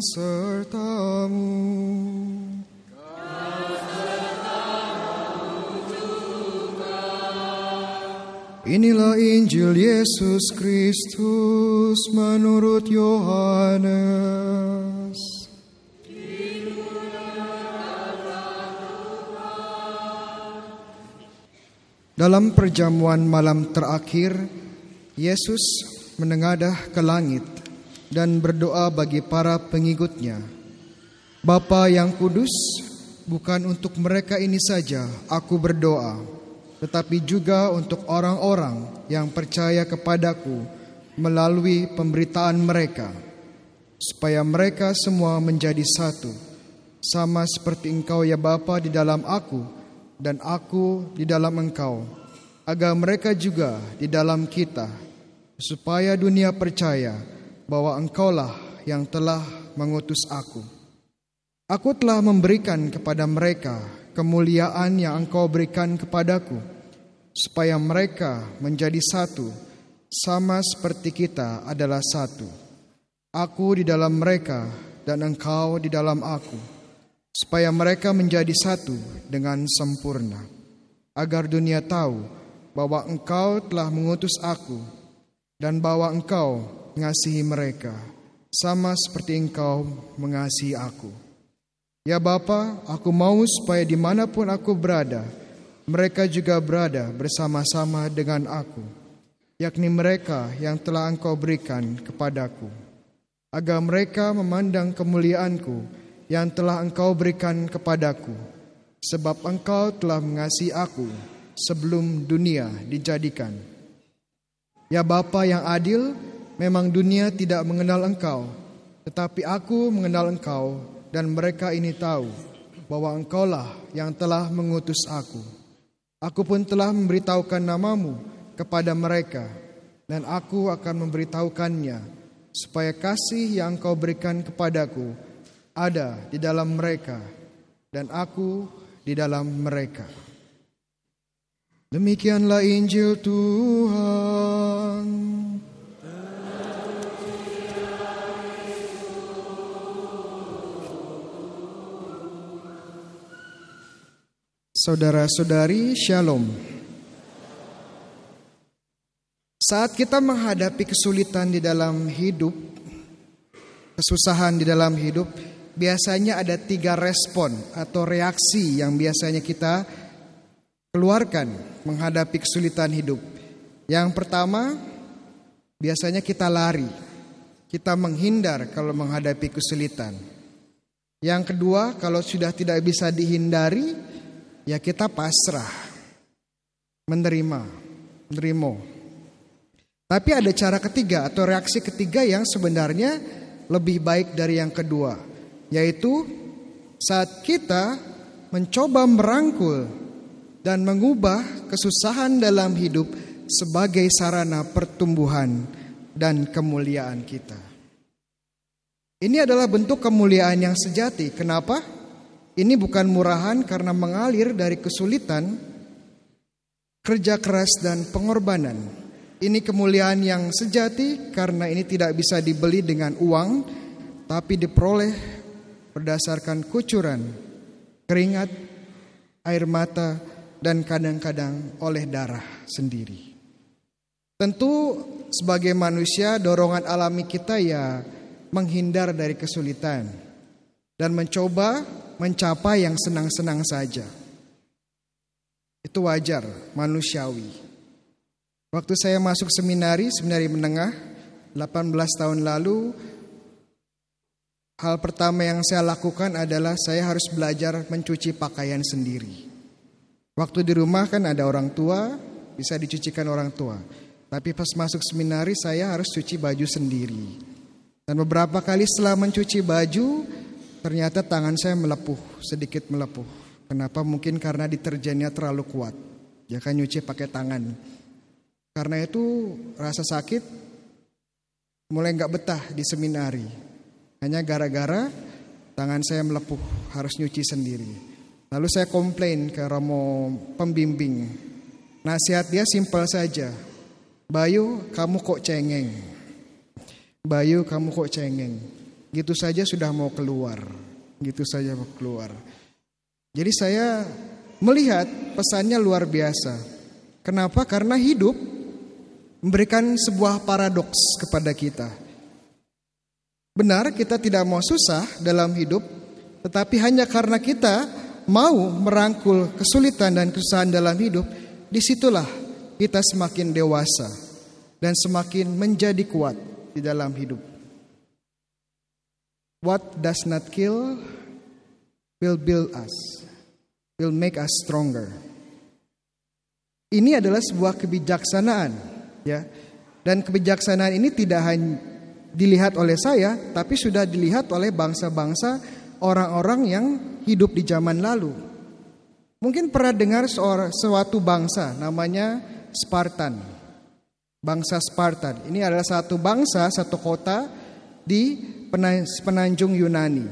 sertamu. Inilah Injil Yesus Kristus menurut Yohanes. Dalam perjamuan malam terakhir, Yesus menengadah ke langit dan berdoa bagi para pengikutnya. Bapa yang kudus, bukan untuk mereka ini saja aku berdoa, tetapi juga untuk orang-orang yang percaya kepadaku melalui pemberitaan mereka, supaya mereka semua menjadi satu, sama seperti engkau ya Bapa di dalam aku, dan aku di dalam engkau, agar mereka juga di dalam kita, supaya dunia percaya bahwa engkaulah yang telah mengutus aku. Aku telah memberikan kepada mereka kemuliaan yang engkau berikan kepadaku, supaya mereka menjadi satu, sama seperti kita adalah satu. Aku di dalam mereka dan engkau di dalam aku, supaya mereka menjadi satu dengan sempurna, agar dunia tahu bahwa engkau telah mengutus aku dan bahwa engkau mengasihi mereka, sama seperti engkau mengasihi aku. Ya Bapa, aku mau supaya di mana pun aku berada, mereka juga berada bersama-sama dengan aku, yakni mereka yang telah engkau berikan kepadaku, agar mereka memandang kemuliaanku yang telah engkau berikan kepadaku, sebab engkau telah mengasihi aku sebelum dunia dijadikan. Ya Bapa yang adil, memang dunia tidak mengenal engkau, tetapi aku mengenal engkau dan mereka ini tahu bahwa engkaulah yang telah mengutus aku. Aku pun telah memberitahukan namamu kepada mereka dan aku akan memberitahukannya supaya kasih yang engkau berikan kepadaku ada di dalam mereka dan aku di dalam mereka. Demikianlah Injil Tuhan. Saudara-saudari, Shalom. Saat kita menghadapi kesulitan di dalam hidup, kesusahan di dalam hidup, biasanya ada tiga respon atau reaksi yang biasanya kita keluarkan menghadapi kesulitan hidup. Yang pertama, biasanya kita lari, kita menghindar kalau menghadapi kesulitan. Yang kedua, kalau sudah tidak bisa dihindari, ya kita pasrah, menerima, menerima. Tapi ada cara ketiga atau reaksi ketiga yang sebenarnya lebih baik dari yang kedua, yaitu saat kita mencoba merangkul dan mengubah kesusahan dalam hidup sebagai sarana pertumbuhan dan kemuliaan kita. Ini adalah bentuk kemuliaan yang sejati. Kenapa? Ini bukan murahan karena mengalir dari kesulitan, kerja keras dan pengorbanan. Ini kemuliaan yang sejati karena ini tidak bisa dibeli dengan uang, tapi diperoleh berdasarkan kucuran, keringat, air mata, dan kadang-kadang oleh darah sendiri. Tentu sebagai manusia dorongan alami kita ya menghindar dari kesulitan dan mencoba mencapai yang senang-senang saja. Itu wajar, manusiawi. Waktu saya masuk seminari, seminari menengah, 18 tahun lalu, hal pertama yang saya lakukan adalah saya harus belajar mencuci pakaian sendiri. Waktu di rumah kan ada orang tua, bisa dicucikan orang tua. Tapi pas masuk seminari saya harus cuci baju sendiri. Dan beberapa kali setelah mencuci baju, Ternyata tangan saya melepuh, sedikit melepuh. Kenapa? Mungkin karena deterjennya terlalu kuat. Ya kan nyuci pakai tangan. Karena itu rasa sakit mulai nggak betah di seminari. Hanya gara-gara tangan saya melepuh, harus nyuci sendiri. Lalu saya komplain ke Romo pembimbing. Nasihat dia simpel saja. Bayu, kamu kok cengeng. Bayu, kamu kok cengeng. Gitu saja sudah mau keluar, gitu saja mau keluar. Jadi saya melihat pesannya luar biasa. Kenapa? Karena hidup memberikan sebuah paradoks kepada kita. Benar, kita tidak mau susah dalam hidup, tetapi hanya karena kita mau merangkul kesulitan dan kesusahan dalam hidup, di situlah kita semakin dewasa dan semakin menjadi kuat di dalam hidup. What does not kill will build us, will make us stronger. Ini adalah sebuah kebijaksanaan, ya. Dan kebijaksanaan ini tidak hanya dilihat oleh saya, tapi sudah dilihat oleh bangsa-bangsa orang-orang yang hidup di zaman lalu. Mungkin pernah dengar suatu bangsa namanya Spartan. Bangsa Spartan. Ini adalah satu bangsa, satu kota di penanjung Yunani.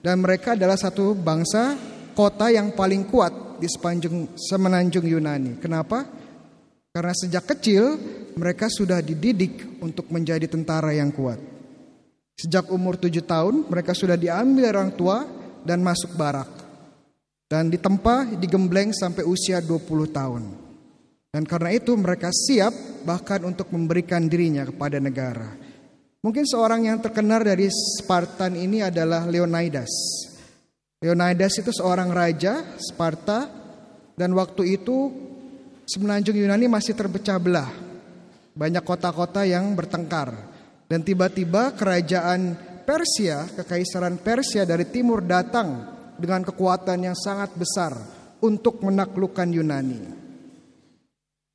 Dan mereka adalah satu bangsa kota yang paling kuat di sepanjang semenanjung Yunani. Kenapa? Karena sejak kecil mereka sudah dididik untuk menjadi tentara yang kuat. Sejak umur tujuh tahun mereka sudah diambil orang tua dan masuk barak. Dan ditempa, digembleng sampai usia 20 tahun. Dan karena itu mereka siap bahkan untuk memberikan dirinya kepada negara. Mungkin seorang yang terkenal dari Spartan ini adalah Leonidas. Leonidas itu seorang raja Sparta dan waktu itu semenanjung Yunani masih terpecah belah. Banyak kota-kota yang bertengkar. Dan tiba-tiba kerajaan Persia, kekaisaran Persia dari timur datang dengan kekuatan yang sangat besar untuk menaklukkan Yunani.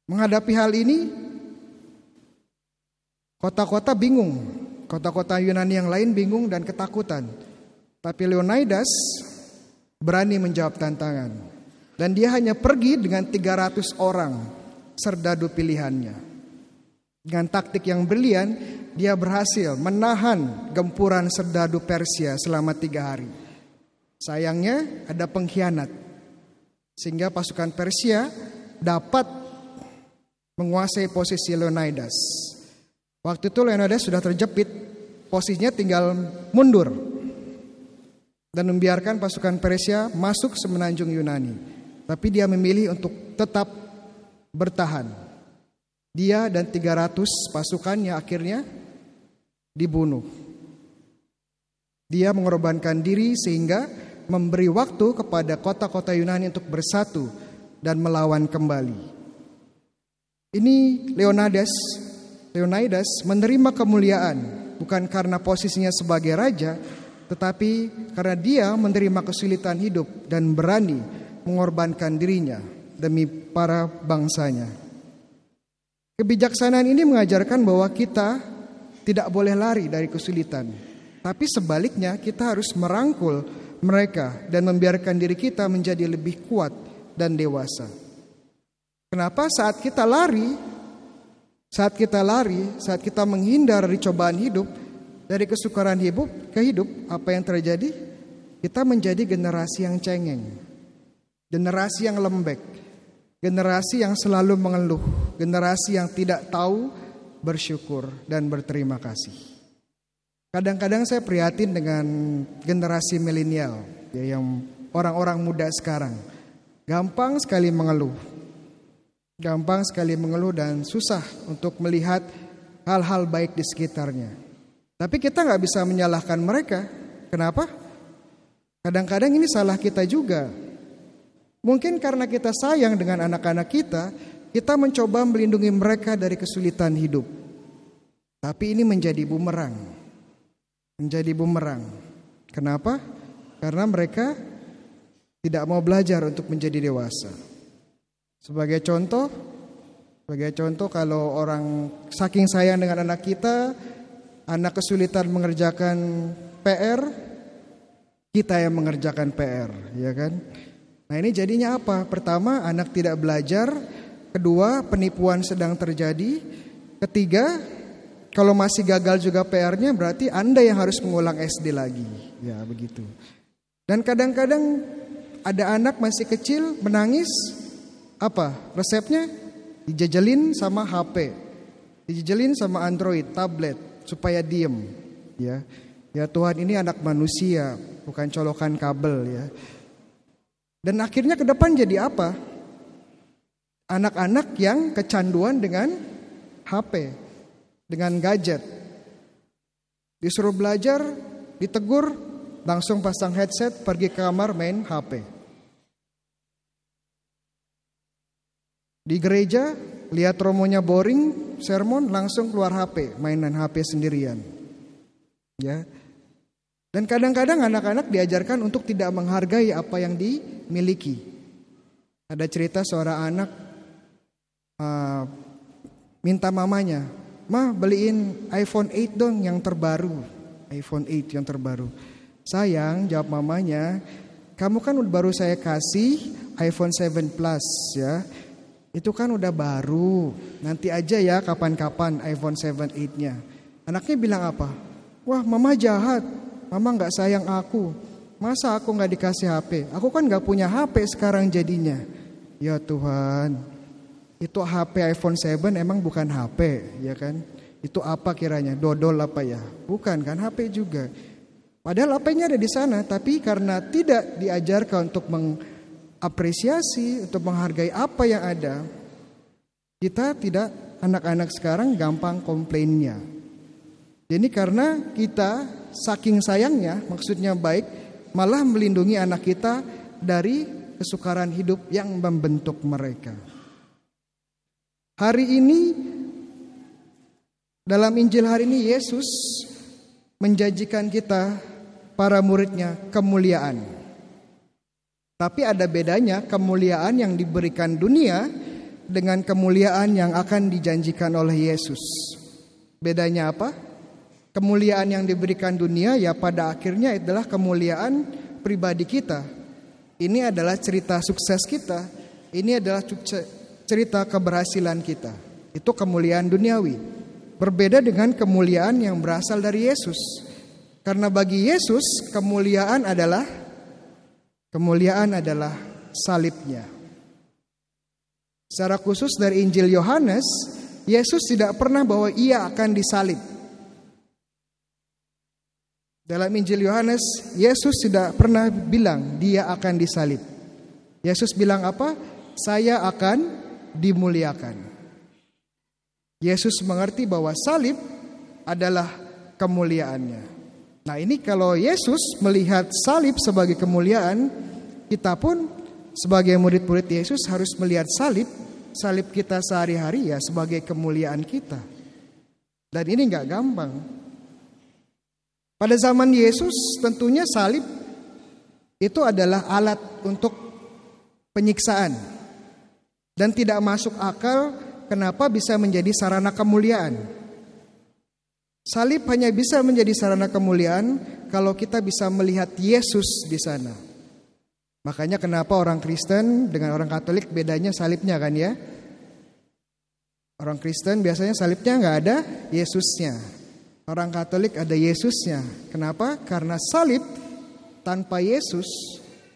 Menghadapi hal ini, kota-kota bingung. Kota-kota Yunani yang lain bingung dan ketakutan. Tapi Leonidas berani menjawab tantangan. Dan dia hanya pergi dengan 300 orang serdadu pilihannya. Dengan taktik yang brilian, dia berhasil menahan gempuran serdadu Persia selama tiga hari. Sayangnya ada pengkhianat, sehingga pasukan Persia dapat menguasai posisi Leonidas. Waktu itu Leonidas sudah terjepit, posisinya tinggal mundur dan membiarkan pasukan Persia masuk semenanjung Yunani. Tapi dia memilih untuk tetap bertahan dia dan 300 pasukannya akhirnya dibunuh. Dia mengorbankan diri sehingga memberi waktu kepada kota-kota Yunani untuk bersatu dan melawan kembali. Ini Leonidas, Leonidas menerima kemuliaan bukan karena posisinya sebagai raja, tetapi karena dia menerima kesulitan hidup dan berani mengorbankan dirinya demi para bangsanya. Kebijaksanaan ini mengajarkan bahwa kita tidak boleh lari dari kesulitan, tapi sebaliknya kita harus merangkul mereka dan membiarkan diri kita menjadi lebih kuat dan dewasa. Kenapa saat kita lari, saat kita lari, saat kita menghindar dari cobaan hidup, dari kesukaran hidup ke hidup, apa yang terjadi? Kita menjadi generasi yang cengeng, generasi yang lembek, Generasi yang selalu mengeluh, generasi yang tidak tahu bersyukur dan berterima kasih. Kadang-kadang saya prihatin dengan generasi milenial, ya yang orang-orang muda sekarang. Gampang sekali mengeluh. Gampang sekali mengeluh dan susah untuk melihat hal-hal baik di sekitarnya. Tapi kita nggak bisa menyalahkan mereka. Kenapa? Kadang-kadang ini salah kita juga. Mungkin karena kita sayang dengan anak-anak kita, kita mencoba melindungi mereka dari kesulitan hidup. Tapi ini menjadi bumerang. Menjadi bumerang. Kenapa? Karena mereka tidak mau belajar untuk menjadi dewasa. Sebagai contoh, sebagai contoh kalau orang saking sayang dengan anak kita, anak kesulitan mengerjakan PR, kita yang mengerjakan PR, ya kan? Nah ini jadinya apa? Pertama anak tidak belajar, kedua penipuan sedang terjadi, ketiga kalau masih gagal juga PR-nya berarti Anda yang harus mengulang SD lagi. Ya begitu. Dan kadang-kadang ada anak masih kecil menangis, apa resepnya? Dijajalin sama HP, dijajalin sama Android, tablet supaya diem. Ya, Ya Tuhan ini anak manusia, bukan colokan kabel ya. Dan akhirnya ke depan jadi apa? Anak-anak yang kecanduan dengan HP, dengan gadget. Disuruh belajar, ditegur, langsung pasang headset, pergi ke kamar main HP. Di gereja, lihat romonya boring, sermon langsung keluar HP, mainan HP sendirian. Ya. Dan kadang-kadang anak-anak diajarkan untuk tidak menghargai apa yang dimiliki. Ada cerita seorang anak uh, minta mamanya, "Mah, beliin iPhone 8 dong yang terbaru." iPhone 8 yang terbaru. Sayang, jawab mamanya, "Kamu kan baru saya kasih iPhone 7 Plus ya. Itu kan udah baru. Nanti aja ya kapan-kapan iPhone 7 8-nya." Anaknya bilang apa? "Wah, mama jahat. Mama nggak sayang aku. Masa aku nggak dikasih HP? Aku kan nggak punya HP sekarang jadinya." Ya Tuhan, itu HP iPhone 7 emang bukan HP, ya kan? Itu apa kiranya? Dodol apa ya? Bukan kan HP juga. Padahal HP-nya ada di sana, tapi karena tidak diajarkan untuk mengapresiasi, untuk menghargai apa yang ada, kita tidak anak-anak sekarang gampang komplainnya. Ini karena kita saking sayangnya, maksudnya baik, malah melindungi anak kita dari kesukaran hidup yang membentuk mereka. Hari ini dalam Injil hari ini Yesus menjanjikan kita para muridnya kemuliaan. Tapi ada bedanya kemuliaan yang diberikan dunia dengan kemuliaan yang akan dijanjikan oleh Yesus. Bedanya apa? Kemuliaan yang diberikan dunia ya pada akhirnya adalah kemuliaan pribadi kita. Ini adalah cerita sukses kita. Ini adalah cerita keberhasilan kita. Itu kemuliaan duniawi. Berbeda dengan kemuliaan yang berasal dari Yesus. Karena bagi Yesus kemuliaan adalah kemuliaan adalah salibnya. Secara khusus dari Injil Yohanes, Yesus tidak pernah bahwa ia akan disalib. Dalam Injil Yohanes, Yesus tidak pernah bilang dia akan disalib. Yesus bilang apa? Saya akan dimuliakan. Yesus mengerti bahwa salib adalah kemuliaannya. Nah, ini kalau Yesus melihat salib sebagai kemuliaan, kita pun sebagai murid-murid Yesus harus melihat salib, salib kita sehari-hari ya sebagai kemuliaan kita. Dan ini nggak gampang. Pada zaman Yesus tentunya salib itu adalah alat untuk penyiksaan dan tidak masuk akal kenapa bisa menjadi sarana kemuliaan. Salib hanya bisa menjadi sarana kemuliaan kalau kita bisa melihat Yesus di sana. Makanya kenapa orang Kristen dengan orang Katolik bedanya salibnya kan ya? Orang Kristen biasanya salibnya nggak ada Yesusnya. Orang Katolik ada Yesusnya. Kenapa? Karena salib tanpa Yesus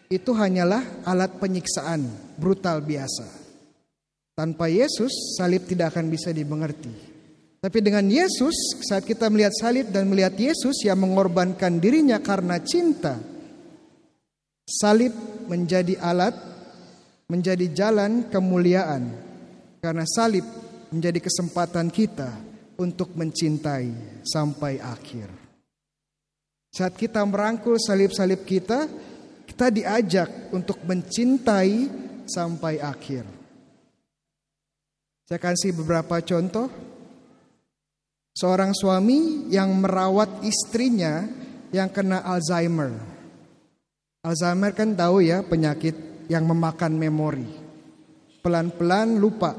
itu hanyalah alat penyiksaan brutal biasa. Tanpa Yesus, salib tidak akan bisa dimengerti. Tapi dengan Yesus, saat kita melihat salib dan melihat Yesus yang mengorbankan dirinya karena cinta, salib menjadi alat, menjadi jalan kemuliaan. Karena salib menjadi kesempatan kita untuk mencintai sampai akhir. Saat kita merangkul salib-salib kita, kita diajak untuk mencintai sampai akhir. Saya kasih beberapa contoh. Seorang suami yang merawat istrinya yang kena Alzheimer. Alzheimer kan tahu ya penyakit yang memakan memori. Pelan-pelan lupa.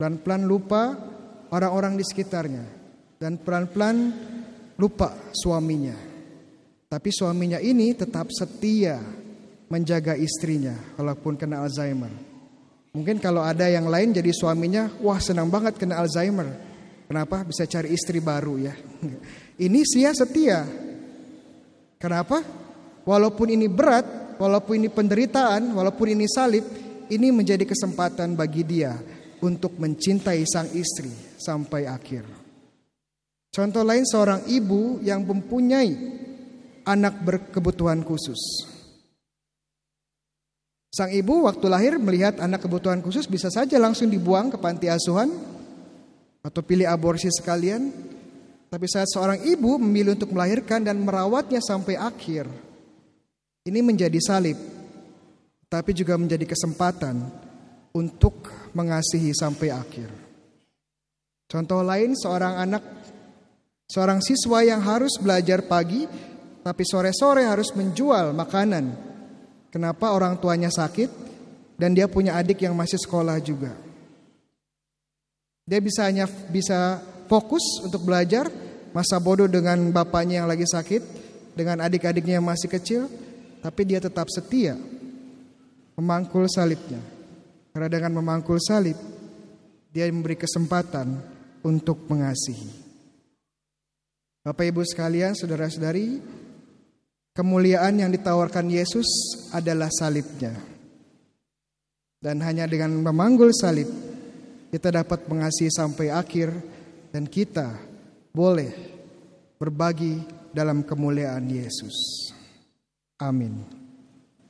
Pelan-pelan lupa orang-orang di sekitarnya. Dan pelan-pelan lupa suaminya. Tapi suaminya ini tetap setia menjaga istrinya walaupun kena Alzheimer. Mungkin kalau ada yang lain jadi suaminya, wah senang banget kena Alzheimer. Kenapa? Bisa cari istri baru ya. Ini sia setia. Kenapa? Walaupun ini berat, walaupun ini penderitaan, walaupun ini salib, ini menjadi kesempatan bagi dia untuk mencintai sang istri sampai akhir. Contoh lain seorang ibu yang mempunyai anak berkebutuhan khusus. Sang ibu waktu lahir melihat anak kebutuhan khusus bisa saja langsung dibuang ke panti asuhan atau pilih aborsi sekalian. Tapi saat seorang ibu memilih untuk melahirkan dan merawatnya sampai akhir, ini menjadi salib, tapi juga menjadi kesempatan untuk mengasihi sampai akhir. Contoh lain seorang anak Seorang siswa yang harus belajar pagi, tapi sore-sore harus menjual makanan. Kenapa orang tuanya sakit dan dia punya adik yang masih sekolah juga. Dia bisa hanya bisa fokus untuk belajar, masa bodoh dengan bapaknya yang lagi sakit, dengan adik-adiknya yang masih kecil, tapi dia tetap setia memangkul salibnya. Karena dengan memangkul salib, dia memberi kesempatan untuk mengasihi. Bapak Ibu sekalian, saudara-saudari, kemuliaan yang ditawarkan Yesus adalah salibnya. Dan hanya dengan memanggul salib, kita dapat mengasihi sampai akhir dan kita boleh berbagi dalam kemuliaan Yesus. Amin.